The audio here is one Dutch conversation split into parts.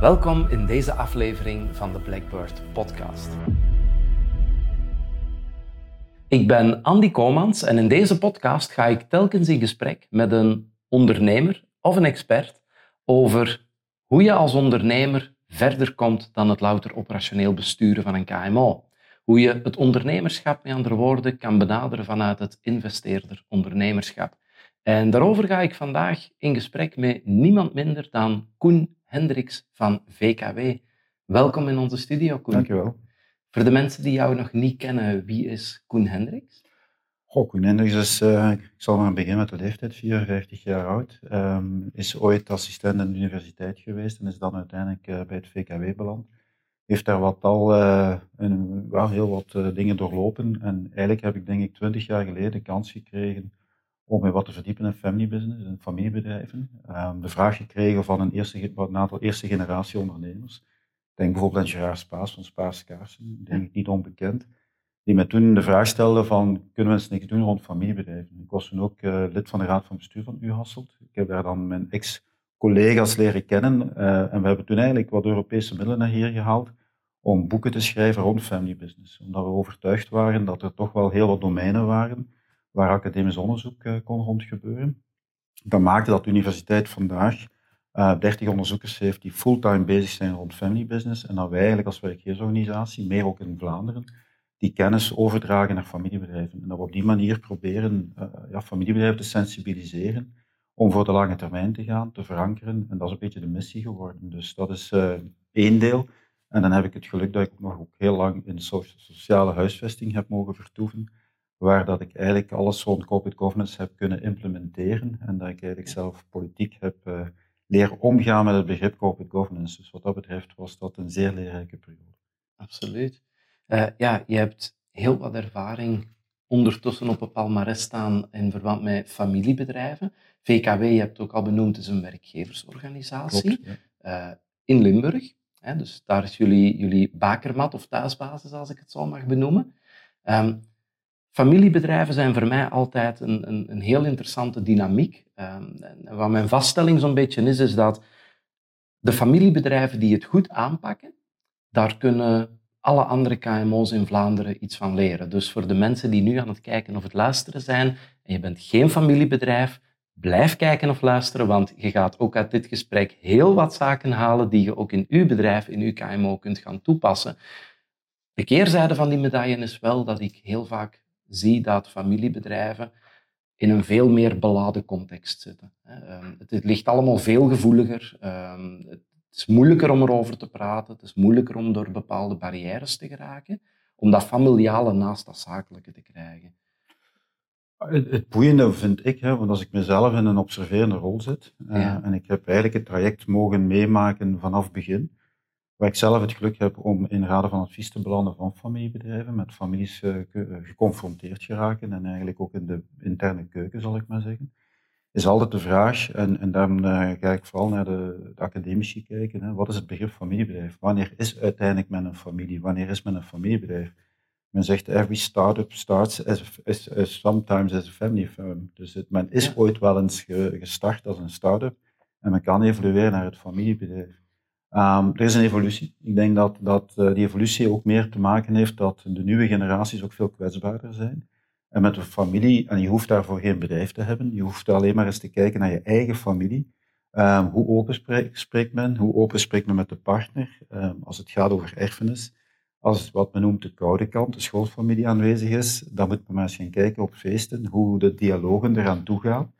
Welkom in deze aflevering van de Blackbird Podcast. Ik ben Andy Komans en in deze podcast ga ik telkens in gesprek met een ondernemer of een expert over hoe je als ondernemer verder komt dan het louter operationeel besturen van een KMO. Hoe je het ondernemerschap, met andere woorden, kan benaderen vanuit het investeerder ondernemerschap. En daarover ga ik vandaag in gesprek met niemand minder dan Koen Hendricks van VKW. Welkom in onze studio, Koen. Dankjewel. Voor de mensen die jou nog niet kennen, wie is Koen Hendricks? Goh, Koen Hendricks is, uh, ik zal maar beginnen met de leeftijd, 54 jaar oud. Um, is ooit assistent aan de universiteit geweest en is dan uiteindelijk uh, bij het VKW beland. Heeft daar wat al, uh, een, wel heel wat dingen doorlopen. En eigenlijk heb ik denk ik 20 jaar geleden de kans gekregen om me wat te verdiepen in family business, in familiebedrijven. Um, de vraag gekregen van een, eerste, aantal eerste generatie ondernemers. Denk bijvoorbeeld aan Gerard Spaas van Spaas Kaarsen, denk ik niet onbekend. Die me toen de vraag stelde van, kunnen we eens niks doen rond familiebedrijven? Ik was toen ook uh, lid van de raad van bestuur van U Hasselt. Ik heb daar dan mijn ex-collega's leren kennen. Uh, en we hebben toen eigenlijk wat Europese middelen naar hier gehaald om boeken te schrijven rond family business. Omdat we overtuigd waren dat er toch wel heel wat domeinen waren waar academisch onderzoek uh, kon rondgebeuren. Dat maakte dat de universiteit vandaag uh, 30 onderzoekers heeft die fulltime bezig zijn rond family business en dat wij eigenlijk als werkgeversorganisatie, meer ook in Vlaanderen, die kennis overdragen naar familiebedrijven. En dat we op die manier proberen uh, ja, familiebedrijven te sensibiliseren om voor de lange termijn te gaan, te verankeren. En dat is een beetje de missie geworden. Dus dat is uh, één deel. En dan heb ik het geluk dat ik ook nog heel lang in sociale huisvesting heb mogen vertoeven waar dat ik eigenlijk alles rond corporate governance heb kunnen implementeren en dat ik eigenlijk zelf politiek heb uh, leren omgaan met het begrip corporate governance. Dus wat dat betreft was dat een zeer leerrijke periode. Absoluut. Uh, ja, je hebt heel wat ervaring ondertussen op een palmarès staan in verband met familiebedrijven. VKW, je hebt het ook al benoemd, is een werkgeversorganisatie Klopt, ja. uh, in Limburg. Hè, dus daar is jullie, jullie bakermat of thuisbasis, als ik het zo mag benoemen. Um, Familiebedrijven zijn voor mij altijd een, een, een heel interessante dynamiek. Um, en wat mijn vaststelling zo'n beetje is, is dat de familiebedrijven die het goed aanpakken, daar kunnen alle andere KMO's in Vlaanderen iets van leren. Dus voor de mensen die nu aan het kijken of het luisteren zijn, en je bent geen familiebedrijf, blijf kijken of luisteren, want je gaat ook uit dit gesprek heel wat zaken halen die je ook in uw bedrijf, in uw KMO kunt gaan toepassen. De keerzijde van die medaille is wel dat ik heel vaak zie dat familiebedrijven in een veel meer beladen context zitten. Ehm, het ligt allemaal veel gevoeliger. Ehm, het is moeilijker om erover te praten. Het is moeilijker om door bepaalde barrières te geraken. Om dat familiale naast dat zakelijke te krijgen. Het, boeiende vind ik, hè, want als ik mezelf in een observerende rol zit ja. en ik heb eigenlijk het traject mogen meemaken vanaf begin, waar ik zelf het geluk heb om in raden van advies te belanden van familiebedrijven, met families uh, geconfronteerd geraken en eigenlijk ook in de interne keuken, zal ik maar zeggen, is altijd de vraag, en, en daarom uh, ga ik vooral naar de, de academici kijken, hè, wat is het begrip familiebedrijf? Wanneer is uiteindelijk men een familie? Wanneer is men een familiebedrijf? Men zegt, every startup starts as, as, as sometimes as a family firm. Dus het, men is ja. ooit wel eens ge, gestart als een start-up en men kan evolueren naar het familiebedrijf. Um, er is een evolutie. Ik denk dat, dat uh, die evolutie ook meer te maken heeft dat de nieuwe generaties ook veel kwetsbaarder zijn. En met een familie, en je hoeft daarvoor geen bedrijf te hebben, je hoeft alleen maar eens te kijken naar je eigen familie. Um, hoe open spreekt, men? Hoe open spreekt men met de partner? Um, als het gaat over erfenis. Als wat men noemt de koude kant, de schoolfamilie aanwezig is, dan moet men maar eens gaan kijken op feesten, hoe de dialogen eraan toe gaan.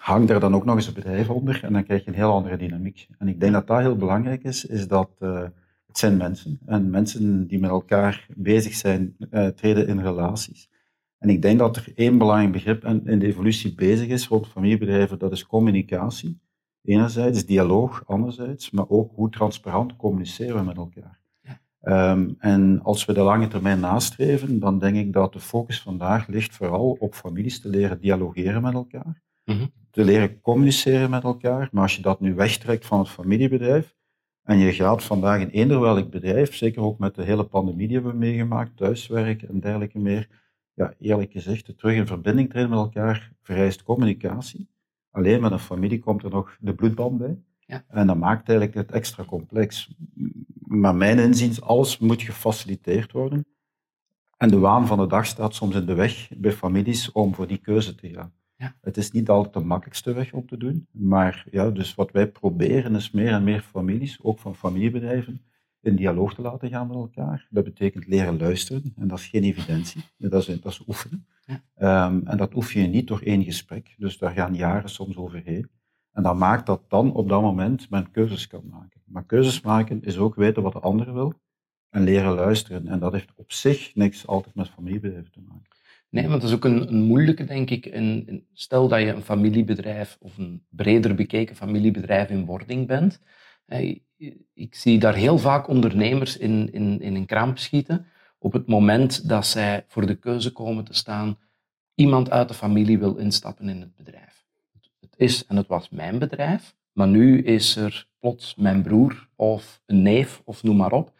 Hang daar dan ook nog eens een bedrijf onder en dan krijg je een heel andere dynamiek. En ik denk dat dat heel belangrijk is, is dat uh, het zijn mensen. En mensen die met elkaar bezig zijn, uh, treden in relaties. En ik denk dat er één belangrijk begrip in de evolutie bezig is rond familiebedrijven, dat is communicatie. Enerzijds, dialoog, anderzijds, maar ook hoe transparant communiceren we met elkaar. Um, en als we de lange termijn nastreven, dan denk ik dat de focus vandaag ligt vooral op families te leren dialogeren met elkaar Mm Te leren communiceren met elkaar. Maar als je dat nu wegtrekt van het familiebedrijf en je gaat vandaag in eender welk bedrijf, zeker ook met de hele pandemie die we hebben meegemaakt, thuiswerk en dergelijke meer, ja, eerlijk gezegd, terug in verbinding treden met elkaar vereist communicatie. Alleen met een familie komt er nog de bloedband bij. Ja. En dat maakt eigenlijk het extra complex. Maar mijn inziens, alles moet gefaciliteerd worden. En de waan van de dag staat soms in de weg bij families om voor die keuze te gaan. Ja. Het is niet altijd de makkelijkste weg om te doen, maar ja, dus wat wij proberen is meer en meer families, ook van familiebedrijven, in dialoog te laten gaan met elkaar. Dat betekent leren luisteren, en dat is geen evidentie, dat is, dat is oefenen. Ja. Ehm, en dat oefen je niet door één gesprek, dus daar gaan jaren soms overheen. En dat maakt dat dan op dat moment men keuzes kan maken. Maar keuzes maken is ook weten wat de ander wil en leren luisteren. En dat heeft op zich niks altijd met familiebedrijf te maken. Nee, want dat is ook een, een moeilijke, denk ik. En, stel dat je een familiebedrijf of een breder bekeken familiebedrijf in wording bent. Ik zie daar heel vaak ondernemers in, in, in een kramp schieten op het moment dat zij voor de keuze komen te staan, iemand uit de familie wil instappen in het bedrijf. Het is en het was mijn bedrijf, maar nu is er plots mijn broer of een neef of noem maar op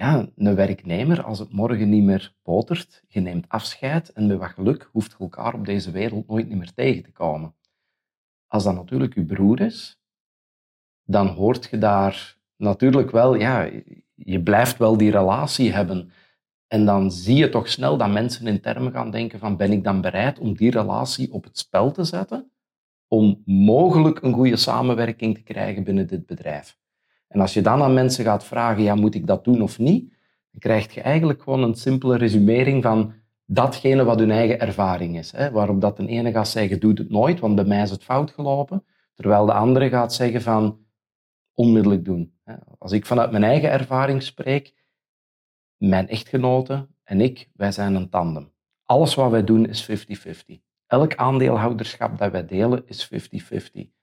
ja, een werknemer, als het morgen niet meer botert, je neemt afscheid en met wat geluk hoeft je elkaar op deze wereld nooit meer tegen te komen. Als dat natuurlijk je broer is, dan hoort je daar natuurlijk wel, ja, je blijft wel die relatie hebben. En dan zie je toch snel dat mensen in termen gaan denken van ben ik dan bereid om die relatie op het spel te zetten om mogelijk een goede samenwerking te krijgen binnen dit bedrijf. En als je dan aan mensen gaat vragen, ja, moet ik dat doen of niet? Dan krijg je eigenlijk gewoon een simpele resumering van datgene wat hun eigen ervaring is. Hè? Waarop dat de ene gaat zeggen, doe het nooit, want bij mij is het fout gelopen. Terwijl de andere gaat zeggen van, onmiddellijk doen. Als ik vanuit mijn eigen ervaring spreek, mijn echtgenote en ik, wij zijn een tandem. Alles wat wij doen is 50-50. Elk aandeelhouderschap dat wij delen is 50-50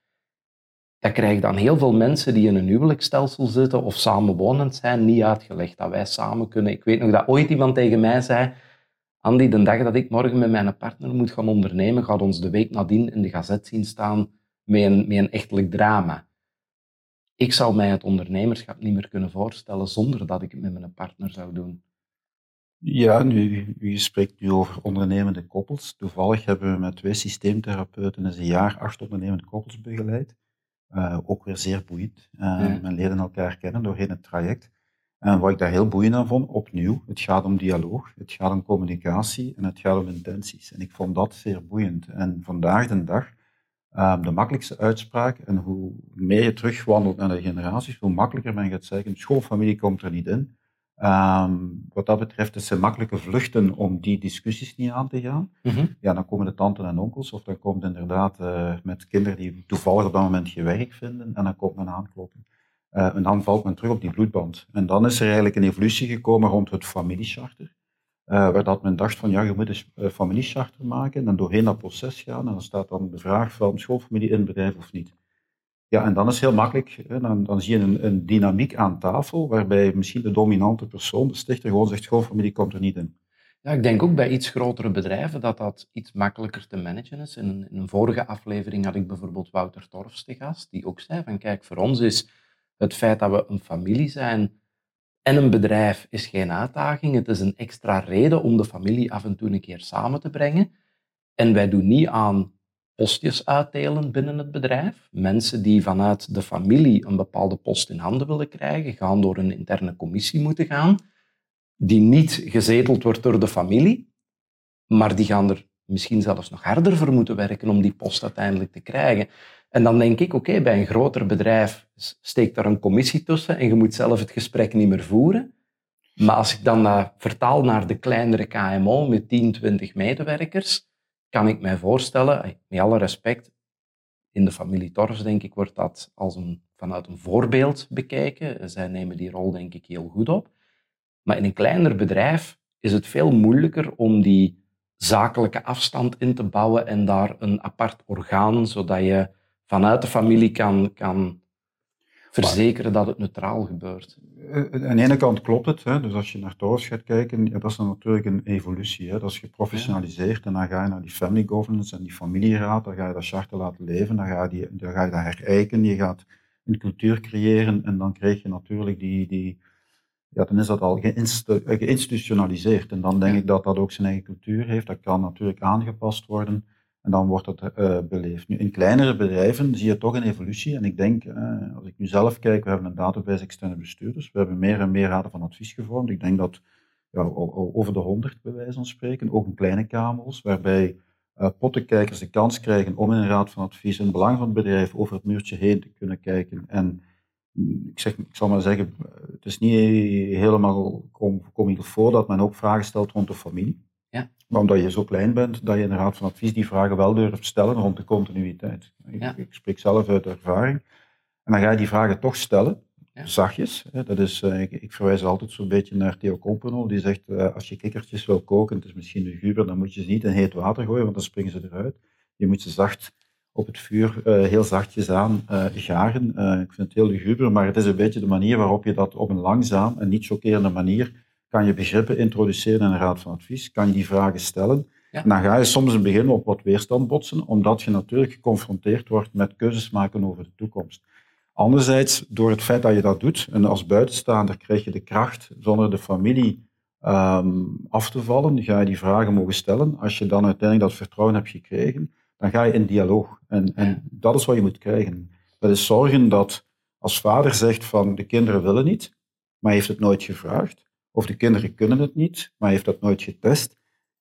dat krijgen dan heel veel mensen die in een huwelijksstelsel zitten of samenwonend zijn niet uitgelegd. Dat wij samen kunnen. Ik weet nog dat ooit iemand tegen mij zei, Andy, de dag dat ik morgen met mijn partner moet gaan ondernemen, gaat ons de week nadien in de gazet zien staan met een, met een echtelijk drama. Ik zou mij het ondernemerschap niet meer kunnen voorstellen zonder dat ik het met mijn partner zou doen. Ja, nu, u spreekt nu over ondernemende koppels. Toevallig hebben we met twee systeemtherapeuten eens een jaar acht ondernemende koppels begeleid. Uh, ook weer zeer boeiend. Uh, Men leren elkaar kennen doorheen het traject. En wat ik daar heel boeiend aan vond, opnieuw, het gaat om dialoog, het gaat om communicatie en het gaat om intenties. En ik vond dat zeer boeiend. En vandaag de dag, uh, de makkelijkste uitspraak, en hoe meer je terugwandelt naar de generaties, hoe makkelijker men gaat zeggen, schoolfamilie komt er niet in. Um, wat dat betreft, het zijn makkelijke vluchten om die discussies niet aan te gaan. Mhm. Ja, dan komen de tanten en onkels, of dan komt inderdaad uh, met kinderen die toevallig op dat moment geen werk vinden, en dan komt men aankloppen. Uh, en dan valt men terug op die bloedband. En dan is er eigenlijk een evolutie gekomen rond het familiecharter, uh, waar dat men dacht van, ja, je moet een familiecharter maken, en doorheen dat proces gaan, en dan staat dan de vraag van schoolfamilie in het bedrijf of niet. Ja, en dan is het heel makkelijk. Dan, dan zie je een, een, dynamiek aan tafel waarbij misschien de dominante persoon, de stichter, gewoon zegt, goh, familie komt er niet in. Ja, ik denk ook bij iets grotere bedrijven dat dat iets makkelijker te managen is. In een, in een vorige aflevering had ik bijvoorbeeld Wouter Torfs te gast, die ook zei van, kijk, voor ons is het feit dat we een familie zijn en een bedrijf is geen uitdaging. Het is een extra reden om de familie af en toe een keer samen te brengen. En wij doen niet aan postjes uitdelen binnen het bedrijf. Mensen die vanuit de familie een bepaalde post in handen willen krijgen, gaan door een interne commissie moeten gaan, die niet gezeteld wordt door de familie, maar die gaan er misschien zelfs nog harder voor moeten werken om die post uiteindelijk te krijgen. En dan denk ik, oké, bij een groter bedrijf steekt daar een commissie tussen en je moet zelf het gesprek niet meer voeren. Maar als ik dan vertaal naar de kleinere KMO met 10, 20 medewerkers, kan ik mij voorstellen, met alle respect, in de familie Torfs, denk ik, wordt dat als een, vanuit een voorbeeld bekeken. Zij nemen die rol, denk ik, heel goed op. Maar in een kleiner bedrijf is het veel moeilijker om die zakelijke afstand in te bouwen en daar een apart orgaan, zodat je vanuit de familie kan, kan verzekeren dat het neutraal gebeurt. Eh, aan de ene kant klopt het. Hè. Dus als je naar Torres gaat kijken, ja, dat is dan natuurlijk een evolutie. Hè. Dat is geprofessionaliseerd en dan ga je naar die family governance en die familieraad, dan ga je dat charter laten leven, dan ga je, die, dan ga je dat herijken, je gaat een cultuur creëren en dan krijg je natuurlijk die, die ja, dan is dat al geïnstitutionaliseerd. En dan denk ik dat dat ook zijn eigen cultuur heeft. Dat kan natuurlijk aangepast worden. En dan wordt dat uh, beleefd. Nu, in kleinere bedrijven zie je toch een evolutie. En ik denk, uh, als ik nu zelf kijk, we hebben een database externe bestuurders. We hebben meer en meer raden van advies gevormd. Ik denk dat ja, over de honderd, bij wijze van spreken, ook in kleine kamers, waarbij uh, pottenkijkers de kans krijgen om in een raad van advies in belang van het bedrijf over het muurtje heen te kunnen kijken. En mm, ik, zeg, ik zal maar zeggen, het is niet helemaal kom, kom voor dat men ook vragen stelt rond de familie. Ja. Maar omdat je zo klein bent, dat je in de raad van advies die vragen wel durft stellen rond de continuïteit. Ik, ja. ik spreek zelf uit ervaring. En dan ga je die vragen toch stellen zachtjes. Dat is, uh, ik, ik, verwijs altijd zo'n beetje naar Theo Kompenol, die zegt, uh, als je kikkertjes wil koken, het is misschien luguber, dan moet je ze niet in heet water gooien, want dan springen ze eruit. Je moet ze zacht op het vuur, uh, heel zachtjes aan garen. ik vind het heel luguber, maar het is een beetje de manier waarop je dat op een langzaam en niet chockerende manier kan je begrippen introduceren in een raad van advies, kan je die vragen stellen. En dan ga je soms in het begin op wat weerstand botsen, omdat je natuurlijk geconfronteerd wordt met keuzes maken over de toekomst. Anderzijds, door het feit dat je dat doet, en als buitenstaander krijg je de kracht zonder de familie um, af te vallen, ga je die vragen mogen stellen. Als je dan uiteindelijk dat vertrouwen hebt gekregen, dan ga je in dialoog. En, en dat is wat je moet krijgen. Dat is zorgen dat als vader zegt van de kinderen willen niet, maar heeft het nooit gevraagd, of de kinderen kunnen het niet, maar heeft dat nooit getest,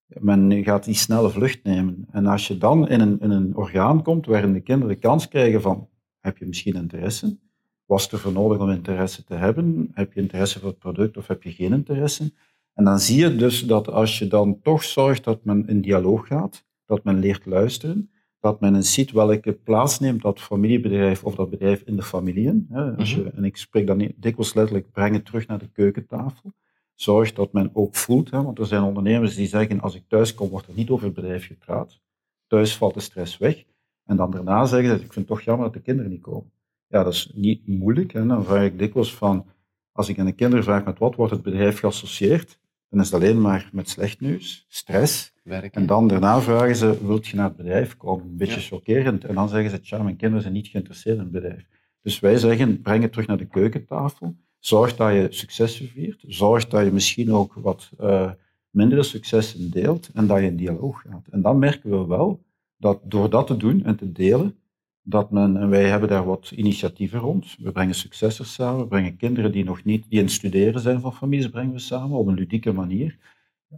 men gaat die snelle vlucht nemen. En als je dan in een, in een orgaan komt waarin de kinderen de kans krijgen van heb je misschien interesse? Was er voor nodig om interesse te hebben? Heb je interesse voor het product of heb je geen interesse? En dan zie je dus dat als je dan toch zorgt dat men in dialoog gaat, dat men leert luisteren, dat men eens ziet welke plaats neemt dat familiebedrijf of dat bedrijf in de familie. Als je, mhm. en ik spreek dan dikwijls letterlijk, breng het terug naar de keukentafel. Zorg dat men ook voelt, hè, want er zijn ondernemers die zeggen, als ik thuis kom, wordt er niet over het bedrijf gepraat. Thuis valt de stress weg. En dan daarna zeggen ze, ik vind het toch jammer dat de kinderen niet komen. Ja, dat is niet moeilijk. Hè. Dan vraag ik dikwijls van, als ik aan de kinderen vraag met wat wordt het bedrijf geassocieerd, dan is het alleen maar met slecht nieuws, stress. Werken. En dan daarna vragen ze, wilt je naar het bedrijf komen? Een beetje chockerend. En dan zeggen ze, tja, mijn kinderen zijn niet geïnteresseerd in het bedrijf. Dus wij zeggen, breng het terug naar de keukentafel. Zorg dat je successen viert. Zorg dat je misschien ook wat uh, mindere successen deelt en dat je in dialoog gaat. En dan merken we wel dat door dat te doen en te delen, dat men, en wij hebben daar wat initiatieven rond. We brengen successors samen, we brengen kinderen die nog niet, die in het studeren zijn van families, brengen we samen op een ludieke manier.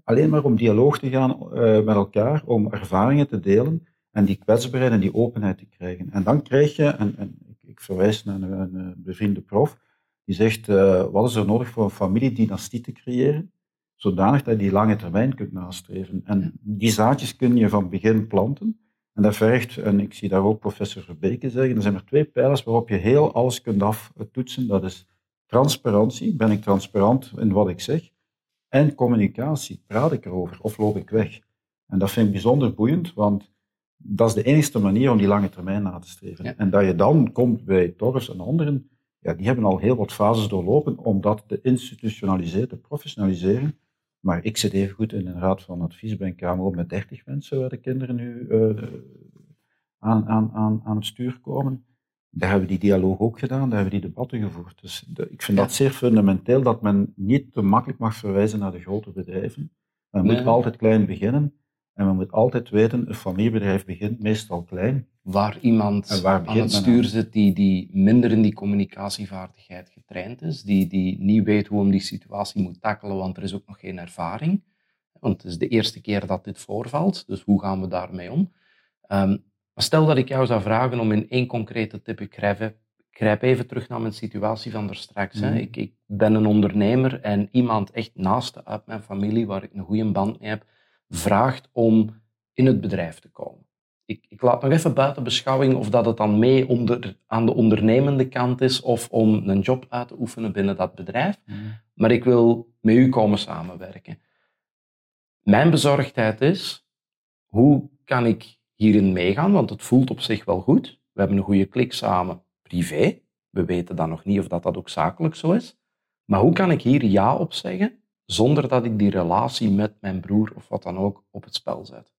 Alleen maar om dialoog te gaan uh, met elkaar, om ervaringen te delen en die kwetsbaarheid en die openheid te krijgen. En dan krijg je, en, en ik verwijs naar een, een bevriende prof, die zegt, uh, wat is er nodig voor een familiedynastie te creëren? Zodanig dat je die lange termijn kunt nastreven. En die zaadjes kun je van begin planten. En dat vergt, en ik zie daar ook professor Verbeke zeggen, er zijn er twee pijlers waarop je heel alles kunt aftoetsen. Dat is transparantie, ben ik transparant in wat ik zeg, en communicatie, praat ik erover of loop ik weg? En dat vind ik bijzonder boeiend, want dat is de enige manier om die lange termijn na te streven. En dat je dan komt bij Torres en anderen, ja, die hebben al heel wat fases doorlopen om dat te institutionaliseren, te professionaliseren. Maar ik zit even goed in een raad van advies bij een kamer met 30 mensen waar de kinderen nu uh, aan, aan, aan, aan het stuur komen. Daar hebben we die dialoog ook gedaan, daar hebben we die debatten gevoerd. Dus de, ik vind dat zeer fundamenteel dat men niet te makkelijk mag verwijzen naar de grote bedrijven. Men moet altijd klein beginnen en men moet altijd weten, een familiebedrijf begint meestal klein. Waar iemand waar aan het stuur zit die, die minder in die communicatievaardigheid getraind is, die, die niet weet hoe hem die situatie moet tackelen, want er is ook nog geen ervaring. Want het is de eerste keer dat dit voorvalt, dus hoe gaan we daarmee om? Um, stel dat ik jou zou vragen om in één concrete tip, ik grijp, grijp even terug naar mijn situatie van daar straks. Hè. Mhm. Ik, ik ben een ondernemer en iemand echt naast uit mijn familie, waar ik een goede band mee heb, vraagt om in het bedrijf te komen. Ik, ik, laat nog even buiten beschouwing of dat het dan mee onder, aan de ondernemende kant is of om een job uit te oefenen binnen dat bedrijf. Mhm. Maar ik wil met u komen samenwerken. Mijn bezorgdheid is, hoe kan ik hierin meegaan? Want het voelt op zich wel goed. We hebben een goede klik samen, privé. We weten dan nog niet of dat, dat ook zakelijk zo is. Maar hoe kan ik hier ja op zeggen zonder dat ik die relatie met mijn broer of wat dan ook op het spel zet.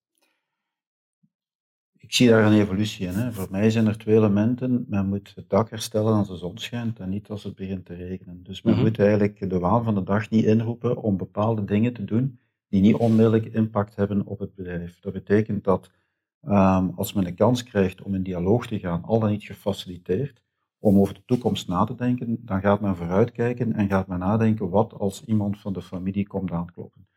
Ik zie daar een evolutie in. Hè. Voor mij zijn er twee elementen. Men moet het dak herstellen als de zon schijnt en niet als het begint te regenen. Dus men mhm. moet eigenlijk de waan van de dag niet inroepen om bepaalde dingen te doen die niet onmiddellijk impact hebben op het bedrijf. Dat betekent dat Ehm, als men de kans krijgt om in dialoog te gaan, al dan niet gefaciliteerd, om over de toekomst na te denken, dan gaat men vooruitkijken en gaat men nadenken wat als iemand van de familie komt aankloppen.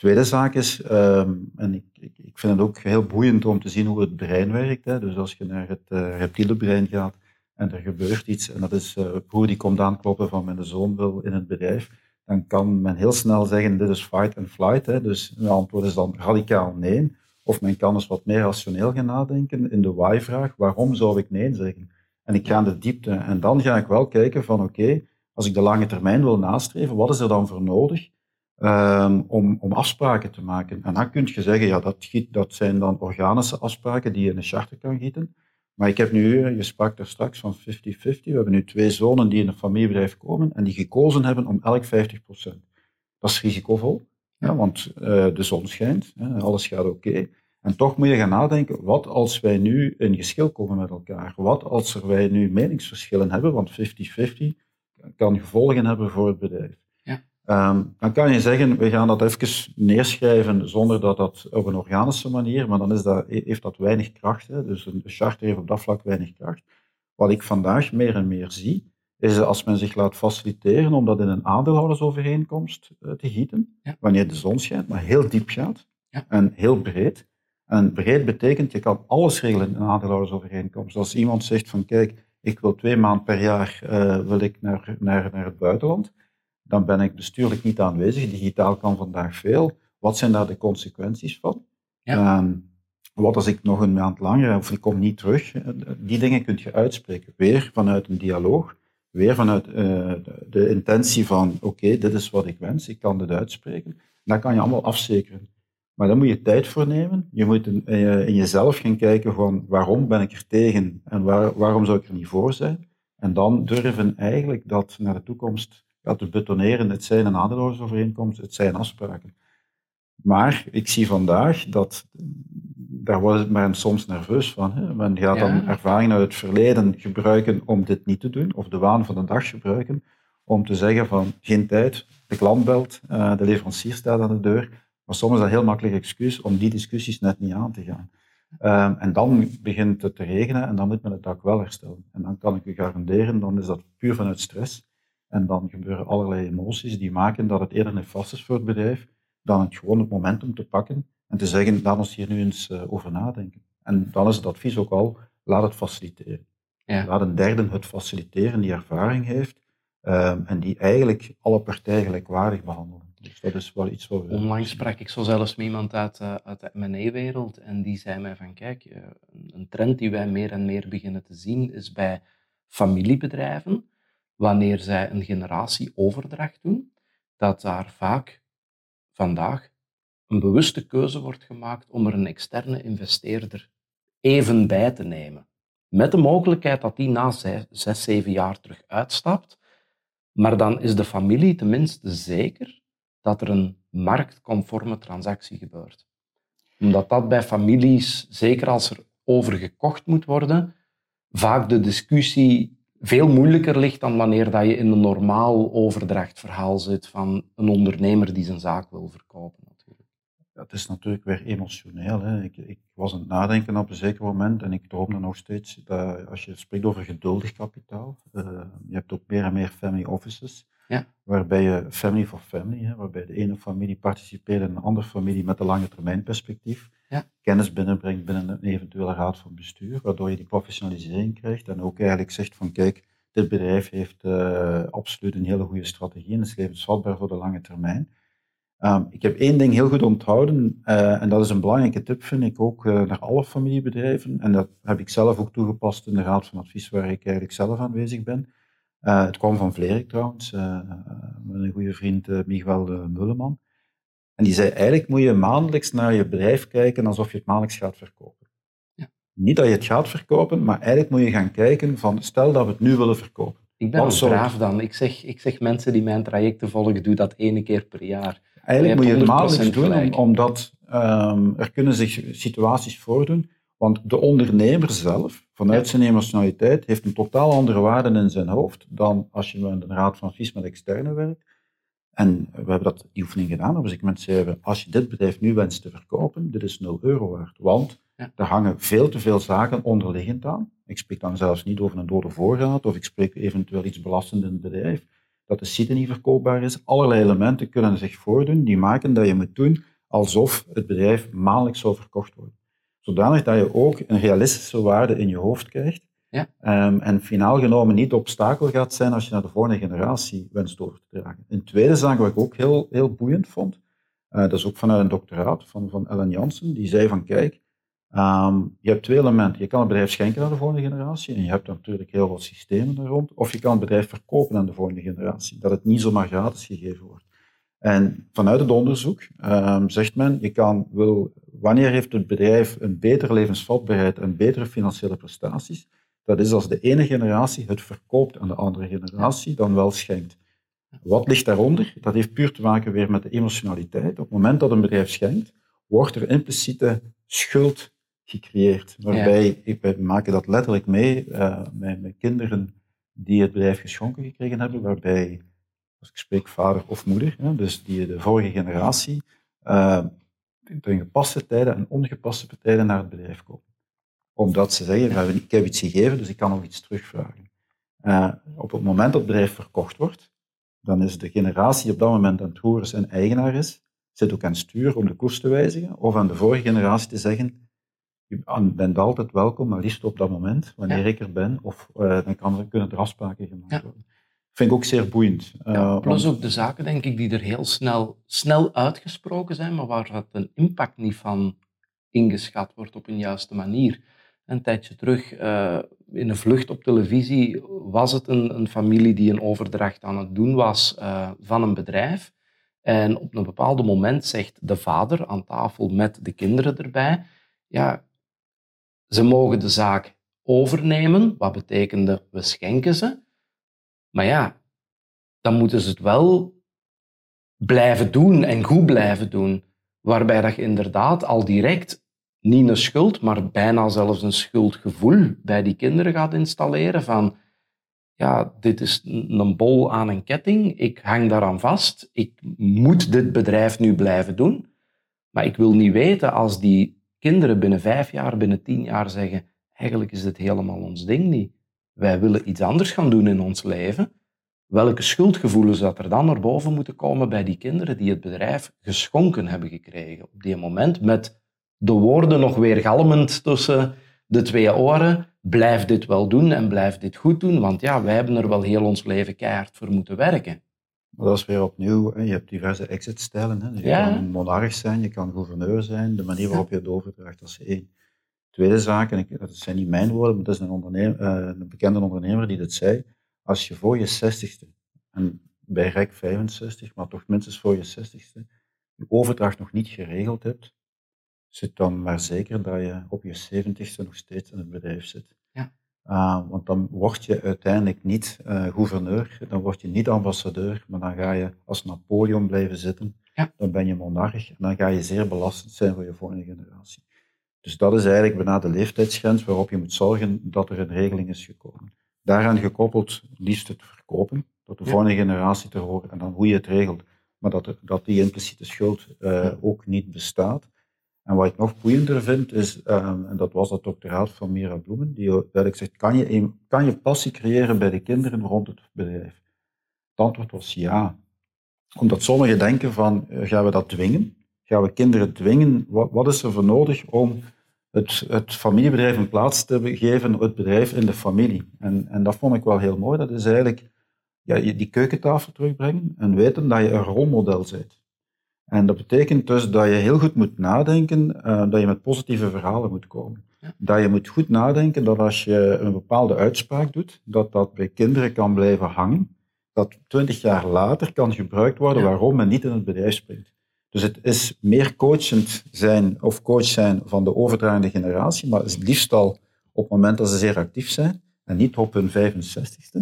Tweede zaak is, ehm, en ik, ik, ik, vind het ook heel boeiend om te zien hoe het brein werkt. Hè. Dus als je naar het uh, reptiele brein gaat en er gebeurt iets, en dat is uh, broer die komt aankloppen van mijn zoon wil in het bedrijf, dan kan men heel snel zeggen, dit is fight and flight. Hè. Dus mijn antwoord is dan radicaal nee. Of men kan eens wat meer rationeel gaan nadenken in de why-vraag, waarom zou ik nee zeggen? En ik ga in de diepte. En dan ga ik wel kijken van oké, als ik de lange termijn wil nastreven, wat is er dan voor nodig um, om, om afspraken te maken? En dan kun je zeggen, ja, dat, dat zijn dan organische afspraken die je in een charter kan gieten. Maar ik heb nu, je sprak daar straks van 50-50, we hebben nu twee zonen die in een familiebedrijf komen en die gekozen hebben om elk 50%. Dat is risicovol, ja, want uh, de zon schijnt, hè, alles gaat oké. En toch moet je gaan nadenken, wat als wij nu in geschil komen met elkaar? Wat als er wij nu meningsverschillen hebben, want 50-50 kan gevolgen hebben voor het bedrijf. Um, dan kan je zeggen, we gaan dat even neerschrijven zonder dat dat op een organische manier, maar dan is dat, heeft dat weinig kracht. Hè? Dus een charter heeft op dat vlak weinig kracht. Wat ik vandaag meer en meer zie, is als men zich laat faciliteren om dat in een aandeelhoudersovereenkomst eh, te gieten, ja. wanneer de zon schijnt, maar heel diep gaat ja. en heel breed, en breed betekent, je kan alles regelen in een aandeelhoudersovereenkomst. Als iemand zegt van, kijk, ik wil twee maanden per jaar uh, wil ik naar, naar, naar het buitenland, dan ben ik bestuurlijk niet aanwezig. Digitaal kan vandaag veel. Wat zijn daar de consequenties van? Ja. Uh, wat als ik nog een maand langer, of ik kom niet terug? Die dingen kun je uitspreken. Weer vanuit een dialoog, weer vanuit uh, de, de, intentie van, oké, dit is wat ik wens, ik kan dit uitspreken. Dat kan je allemaal afzekeren. Maar daar moet je tijd voor nemen. Je moet in, eh, in jezelf gaan kijken van waarom ben ik er tegen en waar, waarom zou ik er niet voor zijn. En dan durven eigenlijk dat naar de toekomst ja, te betoneren. Het zijn een aandeelhoudersovereenkomst, het zijn afspraken. Maar ik zie vandaag dat, daar wordt men soms nerveus van. Hè? Men gaat dan ervaringen uit het verleden gebruiken om dit niet te doen, of de waan van de dag gebruiken om te zeggen van geen tijd, de klant belt, uh, de leverancier staat aan de deur, maar soms is dat een heel makkelijk excuus om die discussies net niet aan te gaan. Um, en dan begint het te regenen en dan moet men het dak wel herstellen. En dan kan ik u garanderen, dan is dat puur vanuit stress. En dan gebeuren allerlei emoties die maken dat het eerder nefast is voor het bedrijf dan het gewoon het momentum te pakken en te zeggen, laat ons hier nu eens uh, over nadenken. En dan is het advies ook al, laat het faciliteren. Ja. Laat een derde het faciliteren die ervaring heeft um, en die eigenlijk alle partijen gelijkwaardig behandelen. Dus dat is wel iets wat we... Onlangs sprak ik zo zelfs met iemand uit, uh, uit de M&A-wereld en die zei mij van kijk, uh, een trend die wij meer en meer beginnen te zien is bij familiebedrijven, wanneer zij een generatieoverdracht doen, dat daar vaak vandaag een bewuste keuze wordt gemaakt om er een externe investeerder even bij te nemen. Met de mogelijkheid dat die na zes, zeven jaar terug uitstapt, maar dan is de familie tenminste zeker dat er een marktconforme transactie gebeurt. Omdat dat bij families, zeker als er over gekocht moet worden, vaak de discussie veel moeilijker ligt dan wanneer dat je in een normaal overdrachtverhaal zit van een ondernemer die zijn zaak wil verkopen. Natuurlijk. Het is natuurlijk weer emotioneel. Hè. Ik, ik, was aan het nadenken op een zeker moment en ik droomde nog steeds dat als je spreekt over geduldig kapitaal, uh, je hebt ook meer en meer family offices. Ja. Waarbij je family for family, hè, waarbij de ene familie participeert en een andere familie met een lange termijn perspectief ja. kennis binnenbrengt binnen een eventuele raad van bestuur, waardoor je die professionalisering krijgt en ook eigenlijk zegt van kijk, dit bedrijf heeft uh, absoluut een hele goede strategie en is levensvatbaar voor de lange termijn. Um, ik heb één ding heel goed onthouden, uh, en dat is een belangrijke tip, vind ik ook uh, naar alle familiebedrijven. En dat heb ik zelf ook toegepast in de Raad van Advies, waar ik eigenlijk zelf aanwezig ben. Uh, het kwam van Vlerik trouwens, uh, met een goede vriend uh, Miguel Mulleman. En die zei, eigenlijk moet je maandelijks naar je bedrijf kijken alsof je het maandelijks gaat verkopen. Ja. Niet dat je het gaat verkopen, maar eigenlijk moet je gaan kijken van, stel dat we het nu willen verkopen. Ik ben braaf dan. Ik zeg, ik zeg mensen die mijn trajecten volgen, doe dat ene keer per jaar. Eigenlijk moet je het maandelijks doen, omdat um, er kunnen zich situaties voordoen want de ondernemer zelf, vanuit zijn emotionaliteit, heeft een totaal andere waarde in zijn hoofd dan als je met een raad van advies met externe werkt. En we hebben dat, die oefening gedaan. Dus ik mensen als je dit bedrijf nu wenst te verkopen, dit is 0 euro waard. Want Ja. Er hangen veel te veel zaken onderliggend aan. Ik spreek dan zelfs niet over een dode voorraad of ik spreek eventueel iets belastend in het bedrijf. Dat de site niet verkoopbaar is. Allerlei elementen kunnen zich voordoen die maken dat je moet doen alsof het bedrijf maandelijks zou verkocht worden. Zodanig dat je ook een realistische waarde in je hoofd krijgt. Ja. Um, en finaal genomen niet de obstakel gaat zijn als je naar de volgende generatie wenst over te dragen. Een tweede zaak wat ik ook heel, heel boeiend vond, uh, dat is ook vanuit een doctoraat van, van Ellen Jansen, die zei van kijk, um, je hebt twee elementen. Je kan het bedrijf schenken aan de volgende generatie en je hebt natuurlijk heel wat systemen er rond. Of je kan het bedrijf verkopen aan de volgende generatie, dat het niet zomaar gratis gegeven wordt. En vanuit het onderzoek um, zegt men, je kan, wil, wanneer heeft het bedrijf een betere levensvatbaarheid en betere financiële prestaties? Dat is als de ene generatie het verkoopt aan de andere generatie, dan wel schenkt. Wat ligt daaronder? Dat heeft puur te maken weer met de emotionaliteit. Op het moment dat een bedrijf schenkt, wordt er impliciete schuld gecreëerd. Waarbij, ja. ik, maken dat letterlijk mee uh, met, met kinderen die het bedrijf geschonken gekregen hebben, waarbij als ik spreek vader of moeder, hè, dus die de vorige generatie, uh, in gepaste tijden en ongepaste tijden naar het bedrijf komen. Omdat ze zeggen, ik heb iets gegeven, dus ik kan nog iets terugvragen. Uh, op het moment dat het bedrijf verkocht wordt, dan is de generatie die op dat moment aan het roeren en eigenaar is, zit ook aan het stuur om de koers te wijzigen, of aan de vorige generatie te zeggen, je bent altijd welkom, maar liefst op dat moment, wanneer ik er ben, of uh, dan kan, kunnen er afspraken gemaakt worden vind ik ook zeer boeiend. Ja, eh, plus ook de zaken, denk ik, die er heel snel, snel uitgesproken zijn, maar waar dat een impact niet van ingeschat wordt op een juiste manier. Een tijdje terug, uh, in een vlucht op televisie, was het een, een, familie die een overdracht aan het doen was uh, van een bedrijf. En op een bepaald moment zegt de vader aan tafel met de kinderen erbij, ja, ze mogen de zaak overnemen, wat betekende we schenken ze, maar ja, dan moeten ze het wel blijven doen en goed blijven doen. Waarbij dat je inderdaad al direct niet een schuld, maar bijna zelfs een schuldgevoel bij die kinderen gaat installeren van ja, dit is een bol aan een ketting, ik hang daaraan vast, ik moet dit bedrijf nu blijven doen. Maar ik wil niet weten als die kinderen binnen vijf jaar, binnen tien jaar zeggen, eigenlijk is dit helemaal ons ding niet wij willen iets anders gaan doen in ons leven, welke schuldgevoelens dat er dan naar boven moeten komen bij die kinderen die het bedrijf geschonken hebben gekregen op die moment, met de woorden nog weer galmend tussen de twee oren, blijf dit wel doen en blijf dit goed doen, want ja, wij hebben er wel heel ons leven keihard voor moeten werken. Maar dat is weer opnieuw, je hebt diverse exit-stijlen. Je kan monarch zijn, je kan gouverneur zijn, de manier waarop je het overdraagt, dat is één. Tweede zaak, en dat zijn niet mijn woorden, maar dat is een, ondernemer, uh, een bekende ondernemer die dat zei. Als je voor je zestigste, en bij REC 65, maar toch minstens voor je zestigste, je overdracht nog niet geregeld hebt, zit dan maar zeker dat je op je zeventigste nog steeds in het bedrijf zit. Ja. Uh, want dan word je uiteindelijk niet uh, gouverneur, dan word je niet ambassadeur, maar dan ga je als Napoleon blijven zitten. Ja. Dan ben je monarch en dan ga je zeer belastend zijn voor je volgende generatie. Dus dat is eigenlijk bijna de leeftijdsgrens waarop je moet zorgen dat er een regeling is gekomen. Daaraan gekoppeld liefst het verkopen, tot de volgende generatie te horen en dan hoe je het regelt, maar dat, dat die impliciete schuld uh, ook niet bestaat. En wat ik nog boeiender vind is, um, en dat was dat doctoraat van Mira Bloemen, die duidelijk zegt, kan je, kan je passie creëren bij de kinderen rond het bedrijf? Het antwoord was ja. Omdat sommigen denken van, uh, gaan we dat dwingen? Gaan we kinderen dwingen? Wat, wat is er voor nodig om het, het, familiebedrijf een plaats te geven, het bedrijf in de familie? En, en dat vond ik wel heel mooi. Dat is eigenlijk ja, die keukentafel terugbrengen en weten dat je een rolmodel bent. En dat betekent dus dat je heel goed moet nadenken, uh, dat je met positieve verhalen moet komen. Dat je moet goed nadenken dat als je een bepaalde uitspraak doet, dat dat bij kinderen kan blijven hangen, dat twintig jaar later kan gebruikt worden waarom men niet in het bedrijf springt. Dus het is meer coachend zijn of coach zijn van de overdragende generatie, maar het liefst al op het moment dat ze zeer actief zijn en niet op hun 65ste.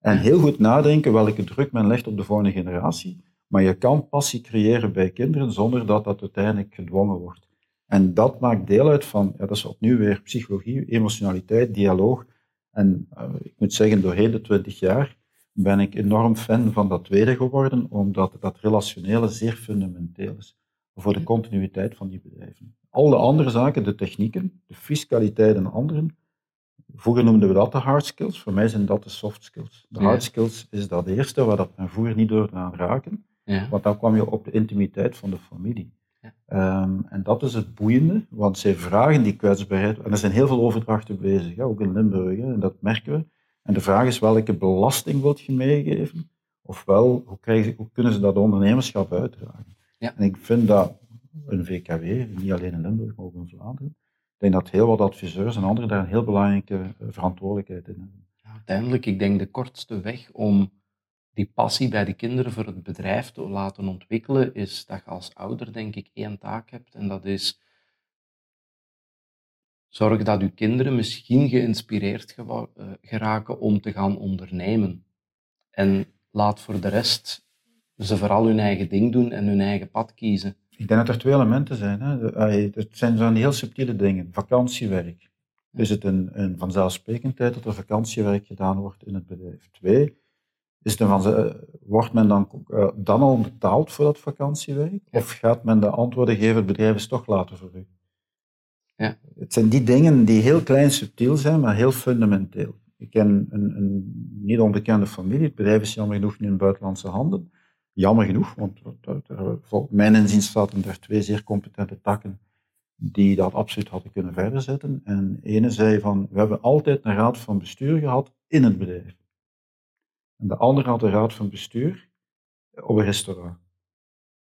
En heel goed nadenken welke druk men legt op de volgende generatie. Maar je kan passie creëren bij kinderen zonder dat dat uiteindelijk gedwongen wordt. En dat maakt deel uit van, ja, dat is opnieuw weer psychologie, emotionaliteit, dialoog. En uh, ik moet zeggen, doorheen de twintig jaar ben ik enorm fan van dat tweede geworden, omdat dat relationele zeer fundamenteel is voor de continuïteit van die bedrijven. al de andere zaken, de technieken, de fiscaliteit en anderen, vroeger noemden we dat de hard skills, voor mij zijn dat de soft skills. De hard skills is dat eerste, waar dat men vroeger niet door aan raken, ja. want dan kwam je op de intimiteit van de familie. Um, en dat is het boeiende, want zij vragen die kwetsbaarheid, en er zijn heel veel overdrachten bezig, hè, ook in Limburg, hè, en dat merken we. En de vraag is welke belasting wilt je meegeven, ofwel hoe, krijgen, hoe kunnen ze dat ondernemerschap uitdragen. Ja. En ik vind dat een VKW, niet alleen in Limburg, maar ook in Vlaanderen, ik denk dat heel wat adviseurs en anderen daar een heel belangrijke eh, verantwoordelijkheid in hebben. uiteindelijk, ik denk de kortste weg om die passie bij de kinderen voor het bedrijf te laten ontwikkelen, is dat je als ouder, denk ik, één taak hebt. En dat is zorg dat je kinderen misschien geïnspireerd eh, geraken om te gaan ondernemen. En laat voor de rest ze vooral hun eigen ding doen en hun eigen pad kiezen. Ik denk dat er twee elementen zijn. Hè. Het zijn zo'n heel subtiele dingen. Vakantiewerk. Is het een, een vanzelfsprekendheid dat er vakantiewerk gedaan wordt in het bedrijf? Twee, is het uh, wordt men dan, uh, dan al betaald voor dat vakantiewerk? Of gaat men de antwoorden geven, het bedrijf is toch later voor u? Ja. Het zijn die dingen die heel klein subtiel zijn, maar heel fundamenteel. Ik ken een, een niet onbekende familie, het bedrijf is jammer genoeg nu in buitenlandse handen. Jammer genoeg, want volgens mijn inziens zaten er twee zeer competente takken die dat absoluut hadden kunnen verder zetten. En ene zei van, we hebben altijd een raad van bestuur gehad in het bedrijf. En de andere had de raad van bestuur op een restaurant.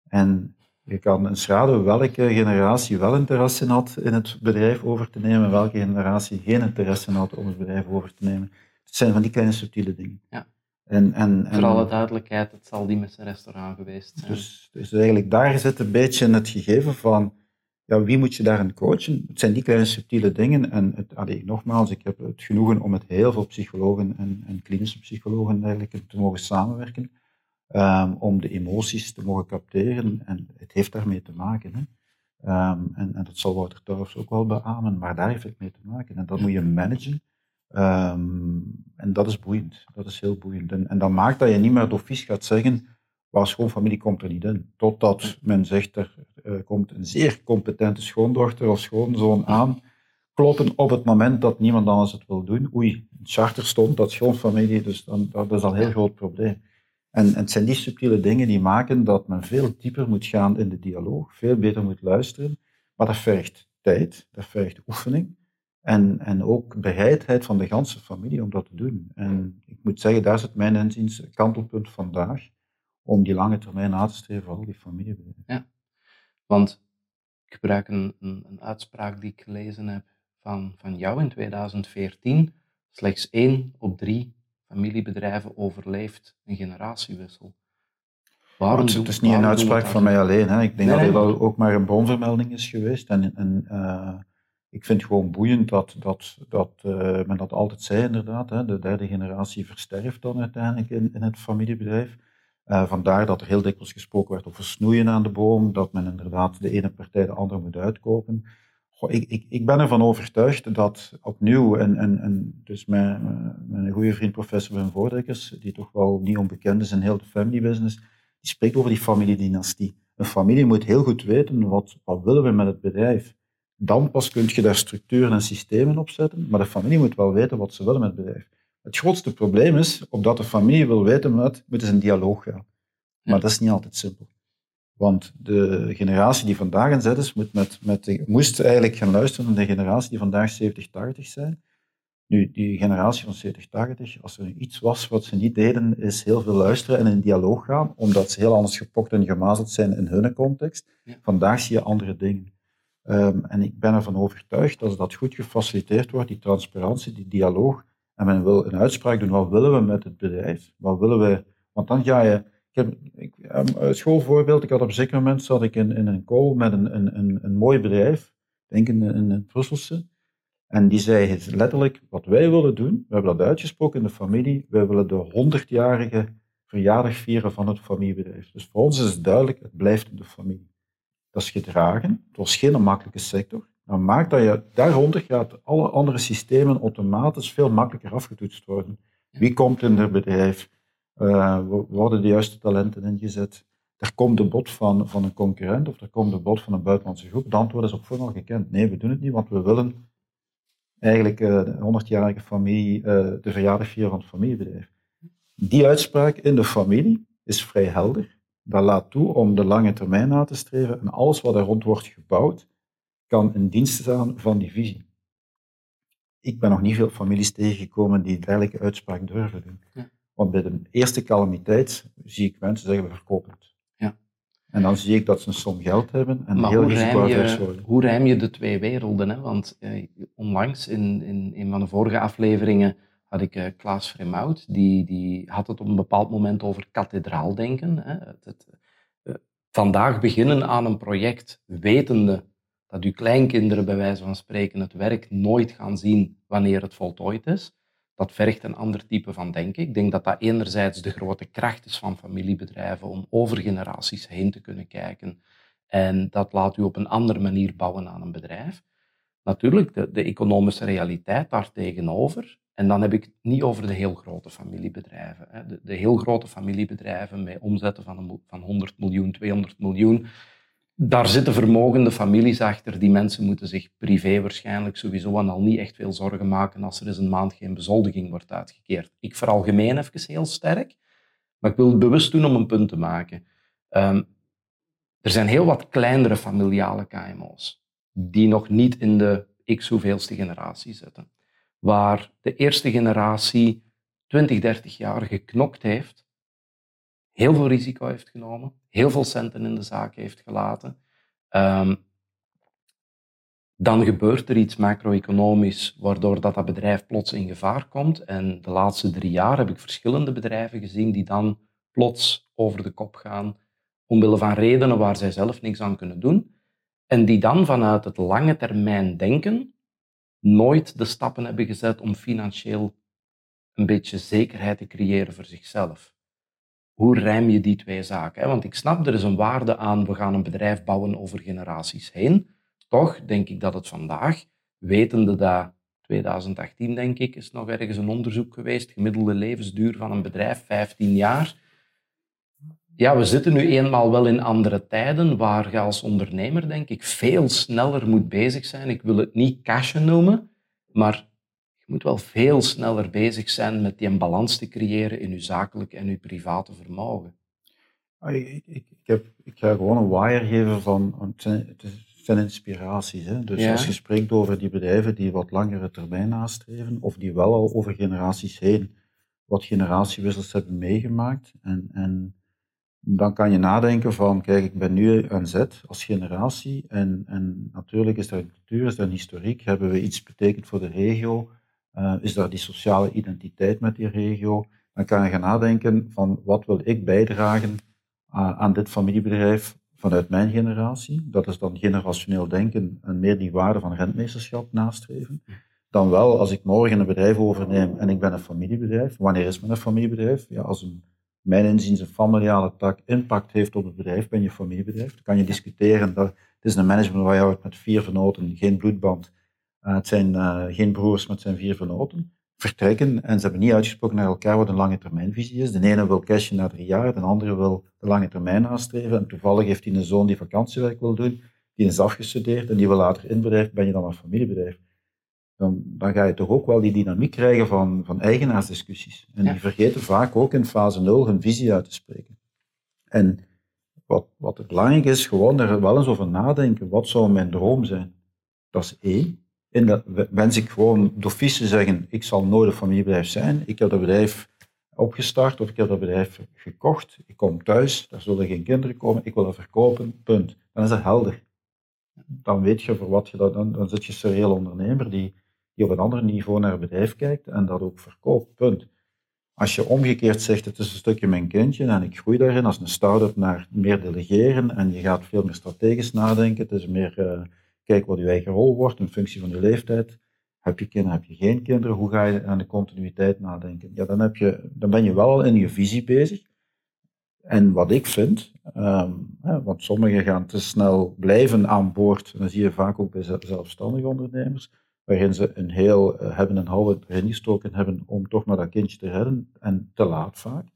En je kan eens raden welke generatie wel interesse had in het bedrijf over te nemen en welke generatie geen interesse had om het bedrijf over te nemen. Het zijn van die kleine subtiele dingen. Ja. En, en, en, Voor alle duidelijkheid, het zal die met zijn restaurant geweest zijn. Dus, dus eigenlijk daar zit een beetje het gegeven van ja, wie moet je daarin coachen? Het zijn die kleine subtiele dingen. En het, allee, nogmaals, ik heb het genoegen om met heel veel psychologen en, en klinische psychologen eigenlijk te mogen samenwerken. Um, om de emoties te mogen capteren. En het heeft daarmee te maken. Hè. Um, en, en, dat zal Wouter Touwers ook wel beamen, maar daar heeft het mee te maken. En dat moet je managen. Um, en dat is boeiend. Dat is heel boeiend. En, en dat maakt dat je niet meer door vies gaat zeggen, waar schoonfamilie komt er niet in. Totdat men zegt, er komt een zeer competente schoondochter of schoonzoon aan, kloppen op het moment dat niemand anders het wil doen. Oei, het charter stond dat schoonfamilie, dus dan, dat is al een heel groot probleem. En, het zijn die subtiele dingen die maken dat men veel dieper moet gaan in de dialoog, veel beter moet luisteren. Maar dat vergt tijd, dat vergt oefening en, en ook bereidheid van de ganse familie om dat te doen. En ik moet zeggen, daar zit mijn inziens kantelpunt vandaag om die lange termijn na te streven voor al die familiebedrijven. Ja, want ik gebruik een, een, een, uitspraak die ik gelezen heb van, van jou in 2014. Slechts één op drie familiebedrijven overleeft een generatiewissel. Waarom het, het is niet een uitspraak van mij alleen. Hè. Ik denk dat wel ook maar een bronvermelding is geweest. En, en uh, ik vind het gewoon boeiend dat, dat, dat uh, men dat altijd zei, inderdaad. Hè. De derde generatie versterft dan uiteindelijk in, in het familiebedrijf. Uh, vandaar dat er heel dikwijls gesproken werd over snoeien aan de boom, dat men inderdaad de ene partij de andere moet uitkopen. Goh, ik, ik, ik, ben ervan overtuigd dat opnieuw, en, en, en dus mijn, mijn goede vriend professor Wim Voordekers, die toch wel niet onbekend is in heel de family business, die spreekt over die familiedynastie. Een familie moet heel goed weten wat, wat willen we met het bedrijf. Dan pas kun je daar structuren en systemen op zetten, maar de familie moet wel weten wat ze willen met het bedrijf. Het grootste probleem is, opdat de familie wil weten wat, moeten ze in dialoog gaan. Maar dat is niet altijd simpel. Want de generatie die vandaag in zet is, moet met, met moest eigenlijk gaan luisteren naar de generatie die vandaag 70, 80 zijn. Nu, die generatie van 70, 80, als er iets was wat ze niet deden, is heel veel luisteren en in dialoog gaan, omdat ze heel anders gepokt en gemazeld zijn in hun context. Vandaag zie je andere dingen. Um, en ik ben ervan overtuigd dat als dat goed gefaciliteerd wordt, die transparantie, die dialoog, en men wil een uitspraak doen, wat willen we met het bedrijf? Wat willen we? Want dan ga je... Ik heb ik, een schoolvoorbeeld, ik had op een zeker moment zat ik in, in een call met een, een, een, een mooi bedrijf, denk in, in het Brusselse, en die zei letterlijk, wat wij willen doen, we hebben dat uitgesproken in de familie, wij willen de 100-jarige verjaardag vieren van het familiebedrijf. Dus voor ons is het duidelijk, het blijft in de familie. Dat is gedragen, het was geen makkelijke sector, dan maakt dat je daaronder gaat alle andere systemen automatisch veel makkelijker afgetoetst worden. Wie komt in het bedrijf? Uh, worden de juiste talenten ingezet? er komt de bod van, van een concurrent of er komt de bod van een buitenlandse groep. Het antwoord is op voorhand gekend. Nee, we doen het niet, want we willen eigenlijk uh, de 100-jarige familie, uh, de verjaardag vieren van het familiebedrijf. Die uitspraak in de familie is vrij helder. Dat laat toe om de lange termijn na te streven en alles wat er rond wordt gebouwd, kan in dienst staan van die visie. Ik ben nog niet veel families tegengekomen die dergelijke uitspraak durven doen. Want bij de eerste calamiteit zie ik mensen zeggen, we verkopen het. Ja. En dan zie ik dat ze een som geld hebben en maar heel hoe rijm, je, hoe rijm je de twee werelden? Hè? Want eh, onlangs, in, in een van de vorige afleveringen, had ik uh, Klaas Vremout, die, die had het op een bepaald moment over kathedraaldenken. Hè? Het, het, uh, vandaag beginnen aan een project, wetende dat uw kleinkinderen bij wijze van spreken het werk nooit gaan zien wanneer het voltooid is. Dat vergt een ander type van denken. Ik denk dat dat enerzijds de grote kracht is van familiebedrijven om over generaties heen te kunnen kijken. En dat laat u op een andere manier bouwen aan een bedrijf. Natuurlijk, de, de economische realiteit daartegenover. En dan heb ik het niet over de heel grote familiebedrijven. De, de, heel grote familiebedrijven met omzetten van, van 100 miljoen, 200 miljoen, daar zitten vermogende families achter. Die mensen moeten zich privé waarschijnlijk sowieso en al niet echt veel zorgen maken als er eens een maand geen bezoldiging wordt uitgekeerd. Ik veralgemeen even heel sterk, maar ik wil het bewust doen om een punt te maken. Um, er zijn heel wat kleinere familiale KMO's die nog niet in de x hoeveelste generatie zitten. Waar de eerste generatie 20, 30 jaar geknokt heeft heel veel risico heeft genomen, heel veel centen in de zaak heeft gelaten. Um, dan gebeurt er iets macro-economisch waardoor dat, dat bedrijf plots in gevaar komt. En de laatste drie jaar heb ik verschillende bedrijven gezien die dan plots over de kop gaan, omwille van redenen waar zij zelf niks aan kunnen doen. En die dan vanuit het lange termijn denken nooit de stappen hebben gezet om financieel een beetje zekerheid te creëren voor zichzelf hoe rijm je die twee zaken? Want ik snap, er is een waarde aan, we gaan een bedrijf bouwen over generaties heen. Toch denk ik dat het vandaag, wetende dat 2018 denk ik, is nog ergens een onderzoek geweest, gemiddelde levensduur van een bedrijf 15 jaar. Ja, we zitten nu eenmaal wel in andere tijden waar je als ondernemer denk ik veel sneller moet bezig zijn. Ik wil het niet cashen noemen, maar moet wel veel sneller bezig zijn met die balans te creëren in uw zakelijk en uw private vermogen. Ah, ik, ik, ik, heb, ik ga gewoon een wire geven van, het zijn inspiraties. Hè? Dus als je spreekt over die bedrijven die wat langere termijn nastreven, of die wel al over generaties heen wat generatiewissels hebben meegemaakt. En, en dan kan je nadenken van, kijk, ik ben nu aan zet als generatie en, en natuurlijk is er een cultuur, is een historiek, hebben we iets betekend voor de regio, uh, is daar die sociale identiteit met die regio? Dan kan je gaan nadenken van wat wil ik bijdragen aan dit familiebedrijf vanuit mijn generatie. Dat is dan generationeel denken en meer die waarde van rentmeesterschap nastreven. Dan wel, als ik morgen een bedrijf overneem en ik ben een familiebedrijf, wanneer is men een familiebedrijf? Ja, als een, mijn inziens een familiale tak impact heeft op het bedrijf, ben je familiebedrijf. Dan kan je discussiëren, dat, het is een management waar je met vier vernoten, geen bloedband, uh, het zijn uh, geen broers, maar het zijn vier vernoten. Vertrekken en ze hebben niet uitgesproken naar elkaar wat een lange termijnvisie is. De ene wil cashen na drie jaar, de andere wil de lange termijn nastreven. En toevallig heeft hij een zoon die vakantiewerk wil doen, die is afgestudeerd en die wil later in bedrijf, ben je dan een familiebedrijf. Dan, dan ga je toch ook wel die dynamiek krijgen van, van eigenaarsdiscussies. En die vergeten vaak ook in fase 0 hun visie uit te spreken. En wat, wat het belangrijk is, gewoon er wel eens over nadenken. Wat zou mijn droom zijn? Dat is één. En dat wens ik gewoon d'office te zeggen, ik zal nooit een familiebedrijf zijn. Ik heb dat bedrijf opgestart of ik heb dat bedrijf gekocht. Ik kom thuis, daar zullen geen kinderen komen, ik wil dat verkopen, punt. Dan is dat helder. Dan weet je voor wat je dat, dan, dan zit je serieel ondernemer die, die op een ander niveau naar het bedrijf kijkt en dat ook verkoopt, punt. Als je omgekeerd zegt, het is een stukje mijn kindje en ik groei daarin als een start-up naar meer delegeren en je gaat veel meer strategisch nadenken, het is meer... Uh, Kijk wat je eigen rol wordt in functie van je leeftijd. Heb je kinderen, heb je geen kinderen? Hoe ga je aan de continuïteit nadenken? Ja, dan, heb je, dan ben je wel in je visie bezig. En wat ik vind, um, want sommigen gaan te snel blijven aan boord, en dat zie je vaak ook bij zelfstandige ondernemers, waarin ze een heel, uh, hebben een halve erin gestoken hebben om toch maar dat kindje te redden, en te laat vaak.